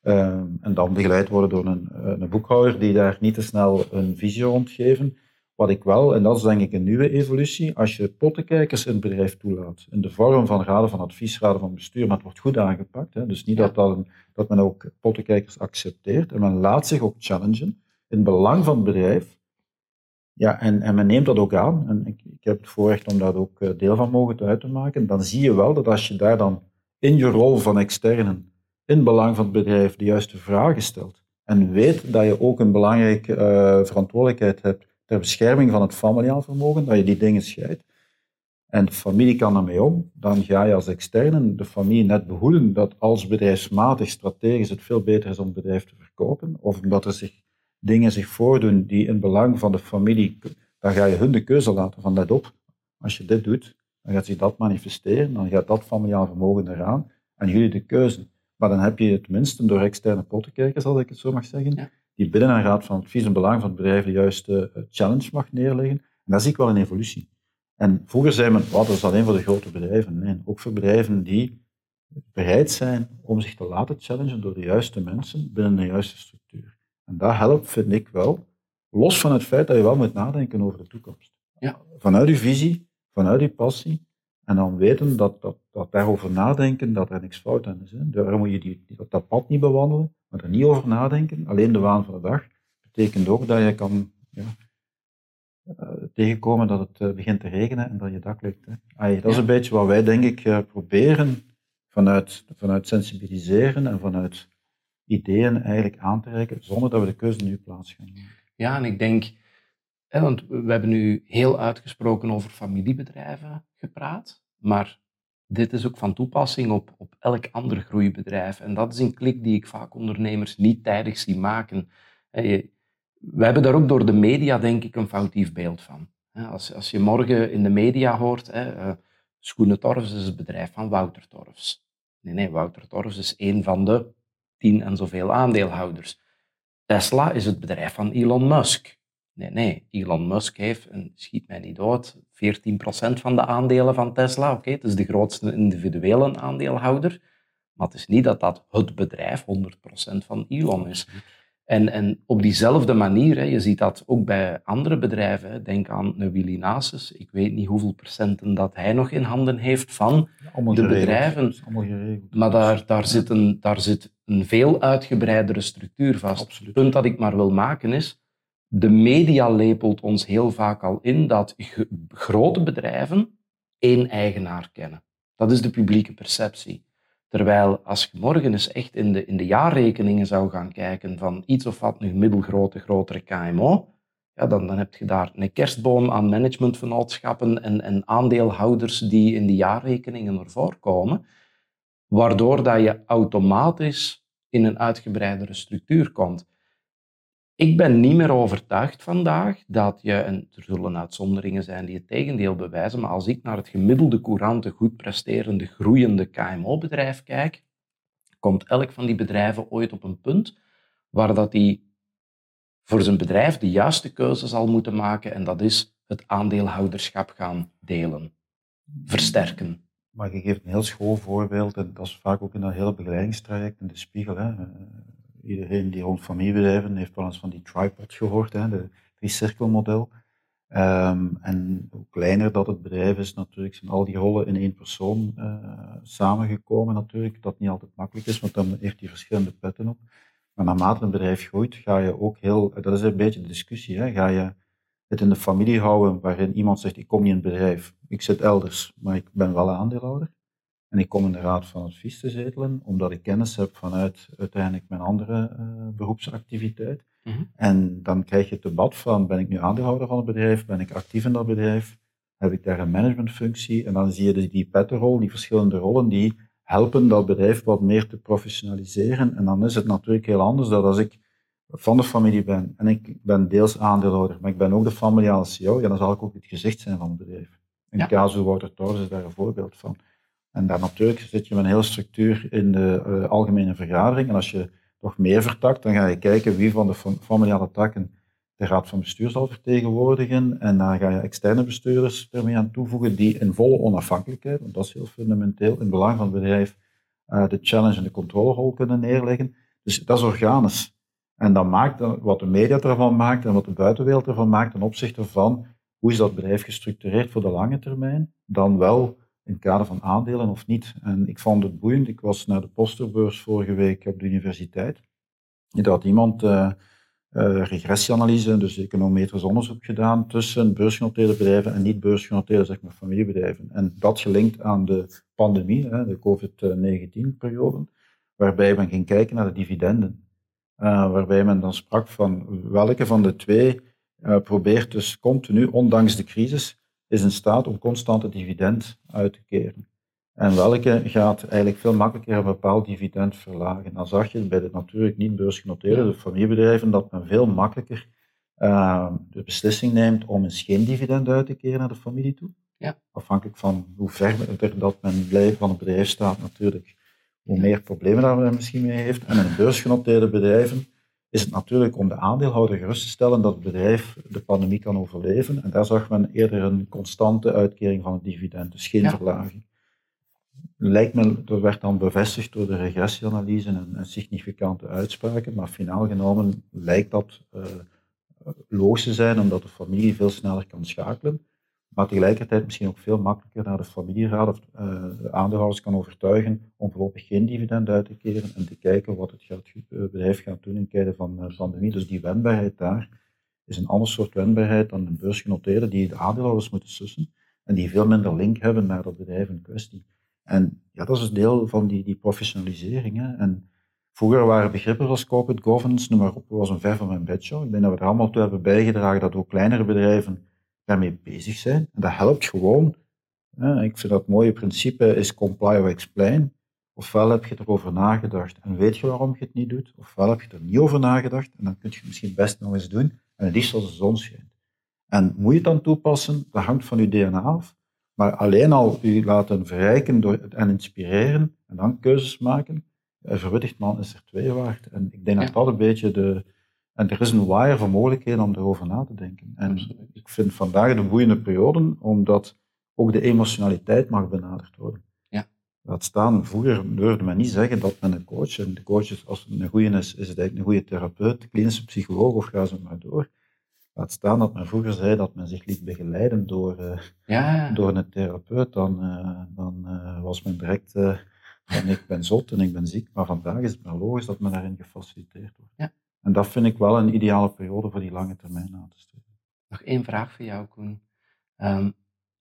Ehm, en dan begeleid worden door een, een, boekhouder die daar niet te snel een visie rond geven. Wat ik wel, en dat is denk ik een nieuwe evolutie, als je pottenkijkers in het bedrijf toelaat, in de vorm van raden van advies, raden van bestuur, maar het wordt goed aangepakt. Hè, dus niet dat, dat, een, dat men ook pottenkijkers accepteert en men laat zich ook challengen in het belang van het bedrijf. Ja, en, en men neemt dat ook aan. En ik, ik heb het voorrecht om daar ook eh, deel van mogen uit te maken. Dan zie je wel dat als je daar dan in je rol van externen, in het belang van het bedrijf, de juiste vragen stelt. En weet dat je ook een belangrijke uh, verantwoordelijkheid hebt ter bescherming van het familiaal vermogen, dat je die dingen scheidt. En de familie kan daarmee om. Dan ga je als externe de familie net behoeden dat als bedrijfsmatig, strategisch het veel beter is om het bedrijf te verkopen. Of omdat er zich dingen zich voordoen die in belang van de familie, dan ga je hun de keuze laten van let op. Als je dit doet, dan gaat zich dat manifesteren, dan gaat dat familiaal vermogen eraan en jullie de keuze. Maar dan heb je tenminste door externe pottenkijkers, als ik het zo mag zeggen, die binnen een raad van advies en belang van het bedrijf de juiste eh, challenge mag neerleggen. En dat zie ik wel een evolutie. En vroeger zei men, wat, dat is alleen voor de grote bedrijven. Nee, ook voor bedrijven die bereid zijn om zich te laten challengen door de juiste mensen binnen de juiste structuur. En dat helpt, vind ik wel, los van het feit dat je wel moet nadenken over de toekomst. Ja. Vanuit je visie, vanuit je passie, en dan weten dat, dat, dat daarover nadenken, dat er niks fout aan is. Hè. Daarom moet je die, dat, dat pad niet bewandelen, maar er niet over nadenken. Alleen de waan van de dag betekent ook dat je kan ja, uh, tegenkomen dat het uh, begint te regenen en dat je dak lukt. Hè. Dat is een beetje wat wij, denk ik, uh, proberen vanuit, vanuit sensibiliseren en vanuit ideeën eigenlijk aan te reiken, zonder dat we de keuze nu plaats gaan. Ja, en ik denk, hè, want we hebben nu heel uitgesproken over familiebedrijven gepraat, maar dit is ook van toepassing op, op elk ander groeibedrijf. En dat is een klik die ik vaak ondernemers niet tijdig zie maken. We hebben daar ook door de media, denk ik, een foutief beeld van. Als, als je morgen in de media hoort, eh, Schoenen Torfs is het bedrijf van Wouter Torfs. Nee, nee, Wouter Torfs is een van de tien en zoveel aandeelhouders. Tesla is het bedrijf van Elon Musk. Nee, nee, Elon Musk heeft, en schiet mij niet dood, 14% van de aandelen van Tesla. Oké, het is de grootste individuele aandeelhouder, maar het is niet dat dat het bedrijf 100% van Elon is. En, en op diezelfde manier, hè, je ziet dat ook bij andere bedrijven. Denk aan een Willy Nasus. Ik weet niet hoeveel procenten dat hij nog in handen heeft van de bedrijven. Maar daar, daar, zit een, daar zit een veel uitgebreidere structuur vast. Het punt dat ik maar wil maken is, de media lepelt ons heel vaak al in dat grote bedrijven één eigenaar kennen. Dat is de publieke perceptie. Terwijl als je morgen eens echt in de, in de jaarrekeningen zou gaan kijken van iets of wat nu middelgrote, grotere KMO, ja, dan, dan heb je daar een kerstboom aan managementvernootschappen en, en aandeelhouders die in die jaarrekeningen ervoor komen, waardoor dat je automatisch in een uitgebreidere structuur komt. Ik ben niet meer overtuigd vandaag dat je, en er zullen uitzonderingen zijn die het tegendeel bewijzen, maar als ik naar het gemiddelde courante, goed presterende, groeiende KMO-bedrijf kijk, komt elk van die bedrijven ooit op een punt waar dat die voor zijn bedrijf de juiste keuze zal moeten maken en dat is het aandeelhouderschap gaan delen, versterken. Maar je geeft een heel school voorbeeld en dat is vaak ook in een hele begeleidingstraject in de spiegel. Hè iedereen die rond familiebedrijven heeft wel eens van die tripod gehoord, hè, de drie-cirkelmodel. Um, en hoe kleiner dat het bedrijf is, natuurlijk zijn al die rollen in één persoon uh, samengekomen natuurlijk. Dat niet altijd makkelijk is, want dan heeft hij verschillende petten op. Maar naarmate een bedrijf groeit, ga je ook heel, dat is een beetje de discussie, hè, ga je het in de familie houden waarin iemand zegt, ik kom niet in het bedrijf, ik zit elders, maar ik ben wel aandeelhouder. En ik kom in de raad van advies te zetelen, omdat ik kennis heb vanuit uiteindelijk mijn andere uh, beroepsactiviteit. Mhm. En dan krijg je het debat van, ben ik nu aandeelhouder van het bedrijf, ben ik actief in dat bedrijf, heb ik daar een managementfunctie? En dan zie je dus die pettenrol, die verschillende rollen, die helpen dat bedrijf wat meer te professionaliseren. En dan is het natuurlijk heel anders dan als ik van de familie ben en ik ben deels aandeelhouder, maar ik ben ook de familiale CEO, ja, dan zal ik ook het gezicht zijn van het bedrijf. In ja. casu Wouter Torres is daar een voorbeeld van. En daar natuurlijk zit je met een hele structuur in de uh, algemene vergadering. En als je nog meer vertakt, dan ga je kijken wie van de familiale takken de raad van bestuur zal vertegenwoordigen. En dan ga je externe bestuurders ermee aan toevoegen die in volle onafhankelijkheid, want dat is heel fundamenteel, in belang van het bedrijf, uh, de challenge en de controlerol kunnen neerleggen. Dus dat is organisch. En dat maakt wat de media ervan maakt en wat de buitenwereld ervan maakt ten opzichte van hoe is dat bedrijf gestructureerd voor de lange termijn, dan wel in het kader van aandelen of niet. En ik vond het boeiend. Ik was naar de posterbeurs vorige week op de universiteit. Daar had iemand uh, regressieanalyse, dus econometrisch onderzoek gedaan tussen beursgenoteerde bedrijven en niet beursgenoteerde, zeg maar, familiebedrijven. En dat gelinkt aan de pandemie, hè, de COVID-19-periode, waarbij men ging kijken naar de dividenden. Uh, waarbij men dan sprak van welke van de twee probeert dus continu, ondanks de crisis, is in staat om constante dividend uit te keren. En welke gaat eigenlijk veel makkelijker een bepaald dividend verlagen. Dan zag je bij de natuurlijk niet beursgenoteerde de familiebedrijven dat men veel makkelijker uh, de beslissing neemt om eens geen dividend uit te keren naar de familie toe. Ja. Afhankelijk van hoe ver dat men blij van het bedrijf staat natuurlijk, hoe meer problemen daar men misschien mee heeft. En in beursgenoteerde bedrijven is het natuurlijk om de aandeelhouder gerust te stellen dat het bedrijf de pandemie kan overleven. En daar zag men eerder een constante uitkering van het dividend, dus geen verlaging. Lijkt me, dat werd dan bevestigd door de regressieanalyse en, en significante uitspraken, maar finaal genomen lijkt dat uh, logisch te zijn, omdat de familie veel sneller kan schakelen maar tegelijkertijd misschien ook veel makkelijker naar de familieraad of de aandeelhouders kan overtuigen om voorlopig geen dividend uit te keren en te kijken wat het uh, bedrijf gaat doen in tijden van uh, pandemie. Dus die wendbaarheid daar is een ander soort wendbaarheid dan een beursgenoteerde die de aandeelhouders moeten sussen en die veel minder link hebben naar dat bedrijf in kwestie. En ja, dat is een deel van die, die professionalisering. Hè. En vroeger waren begrippen zoals corporate governance, noem maar op, was een ver van mijn bedshow. Ik denk dat we er allemaal toe hebben bijgedragen dat ook kleinere bedrijven daarmee bezig zijn. En dat helpt gewoon. ik vind dat mooie principe is comply or explain. Ofwel heb je erover nagedacht en weet je waarom je het niet doet, ofwel heb je er niet over nagedacht en dan kun je het misschien best nog eens doen. En het is als de zon schijnt. En moet je het dan toepassen, dat hangt van je DNA af. Maar alleen al u laten verrijken door, en inspireren en dan keuzes maken, verwittigd man is er twee waard. En ik denk dat dat een beetje de, en er is een waaier van mogelijkheden om erover na te denken. En ik vind vandaag de boeiende periode, omdat ook de emotionaliteit mag benaderd worden. Ja. Laat staan, vroeger durfde men niet zeggen dat men een coach, en de coach is, als het een goede is, is het eigenlijk een goede therapeut, klinische psycholoog of ga ze maar door. Laat staan dat men vroeger zei dat men zich liet begeleiden door, uh, ja. door een therapeut, dan, uh, dan uh, was men direct van ik ben zot en ik ben ziek, maar vandaag is het maar logisch dat men daarin gefaciliteerd wordt. Ja. En dat vind ik wel een ideale periode voor die lange termijn aan te streven. Nog één vraag voor jou, Koen. Um,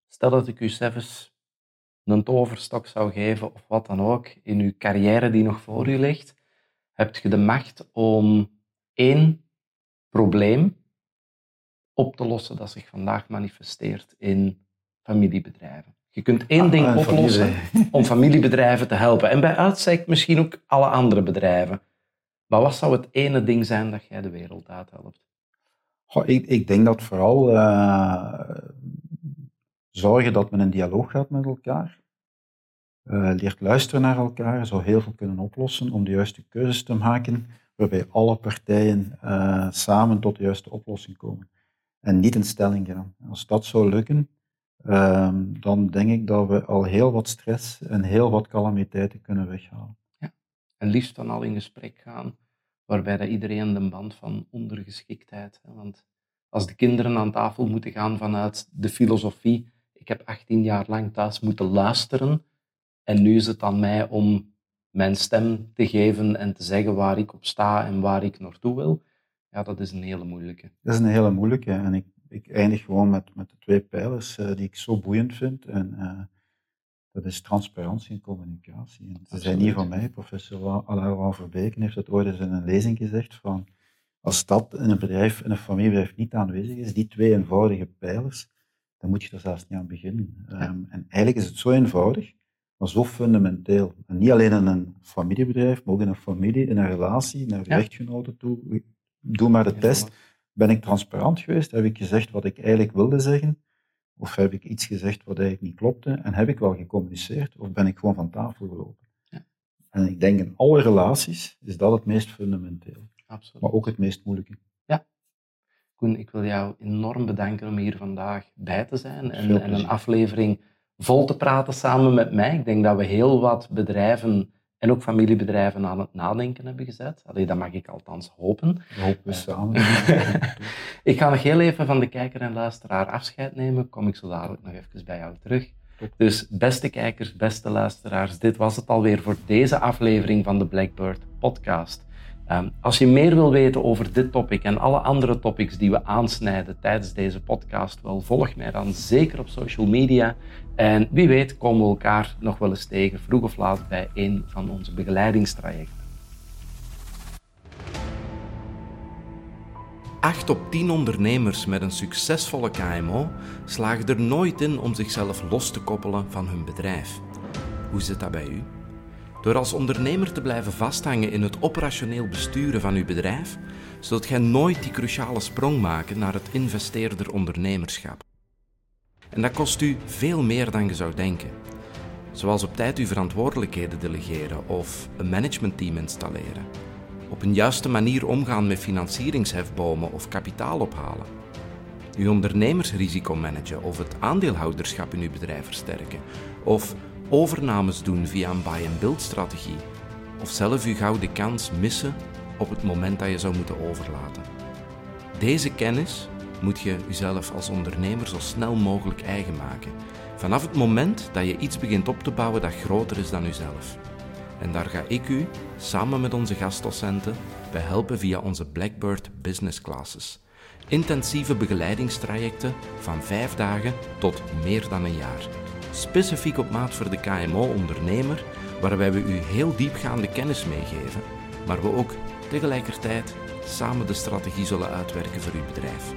stel dat ik u zelfs een toverstok zou geven of wat dan ook in uw carrière die nog voor u ligt, hebt je de macht om één probleem op te lossen dat zich vandaag manifesteert in familiebedrijven. Je kunt één ah, ding oplossen om familiebedrijven te helpen. En bij uitstek misschien ook alle andere bedrijven. Maar wat zou het ene ding zijn dat jij de wereld uithelpt? Goh, ik, ik, denk dat vooral uh, zorgen dat men een dialoog gaat met elkaar. Uh, leert luisteren naar elkaar, zou heel veel kunnen oplossen om de juiste keuzes te maken, waarbij alle partijen uh, samen tot de juiste oplossing komen. En niet in stelling gaan. Als dat zou lukken, ehm, dan denk ik dat we al heel wat stress en heel wat calamiteiten kunnen weghalen en liefst dan al in gesprek gaan, waarbij dat iedereen de band van ondergeschiktheid. Hè, want als de kinderen aan tafel moeten gaan vanuit de filosofie, ik heb 18 jaar lang thuis moeten luisteren en nu is het aan mij om mijn stem te geven en te zeggen waar ik op sta en waar ik naartoe wil. Ja, dat is een hele moeilijke. Dat is een hele moeilijke en ik, ik eindig gewoon met, met de twee pijlers uh, die ik zo boeiend vind. En, uh, dat is transparantie en communicatie. En ze zijn niet van mij, professor Alain Verbeken heeft het ooit eens in een lezing gezegd van als dat in een bedrijf, in een familiebedrijf niet aanwezig is, die twee eenvoudige pijlers, dan moet je er zelfs niet aan beginnen. Um, en eigenlijk is het zo eenvoudig, maar zo fundamenteel. En niet alleen in een familiebedrijf, maar ook in een familie, in een relatie, naar ja. rechtgenoten toe. Doe maar de test. Ben ik transparant geweest? Heb ik gezegd wat ik eigenlijk wilde zeggen? Of heb ik iets gezegd wat eigenlijk niet klopte? En heb ik wel gecommuniceerd? Of ben ik gewoon van tafel gelopen? Ja. En ik denk in alle relaties is dat het meest fundamenteel. Absoluut. Maar ook het meest moeilijke. Ja. Koen, ik wil jou enorm bedanken om hier vandaag bij te zijn en, en een aflevering vol te praten samen met mij. Ik denk dat we heel wat bedrijven en ook familiebedrijven aan het nadenken hebben gezet. Allee, dat mag ik althans hopen. Hoop we samen. ik ga nog heel even van de kijker en luisteraar afscheid nemen. Kom ik zo dadelijk nog even bij jou terug. Dus beste kijkers, beste luisteraars, dit was het alweer voor deze aflevering van de Blackbird podcast. Ehm, als je meer wil weten over dit topic en alle andere topics die we aansnijden tijdens deze podcast, wel volg mij dan zeker op social media. En wie weet komen we elkaar nog wel eens tegen, vroeg of laat, bij een van onze begeleidingstrajecten. 8 op 10 ondernemers met een succesvolle KMO slagen er nooit in om zichzelf los te koppelen van hun bedrijf. Hoe zit dat bij u? Door als ondernemer te blijven vasthangen in het operationeel besturen van uw bedrijf, zult gij nooit die cruciale sprong maken naar het investeerder ondernemerschap. En dat kost u veel meer dan je zou denken. Zoals op tijd uw verantwoordelijkheden delegeren of een managementteam installeren. Op een juiste manier omgaan met financieringshefbomen of kapitaal ophalen. Uw ondernemersrisico managen of het aandeelhouderschap in uw bedrijf versterken. Of overnames doen via een buy-and-build strategie. Of zelf uw gouden kans missen op het moment dat je zou moeten overlaten. Deze kennis moet je jezelf als ondernemer zo snel mogelijk eigen maken. Vanaf het moment dat je iets begint op te bouwen dat groter is dan jezelf. En daar ga ik u, samen met onze gastdocenten, bij helpen via onze Blackbird Business Classes. Intensieve begeleidingstrajecten van vijf dagen tot meer dan een jaar. Specifiek op maat voor de KMO-ondernemer, waarbij we u heel diepgaande kennis meegeven, maar we ook tegelijkertijd samen de strategie zullen uitwerken voor uw bedrijf.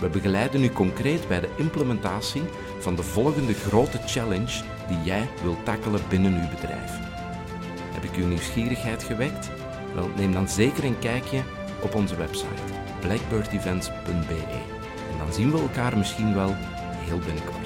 We begeleiden u concreet bij de implementatie van de volgende grote challenge die jij wilt tackelen binnen uw bedrijf. Heb ik uw nieuwsgierigheid gewekt? Wel, neem dan zeker een kijkje op onze website blackbirdevents.be en dan zien we elkaar misschien wel heel binnenkort.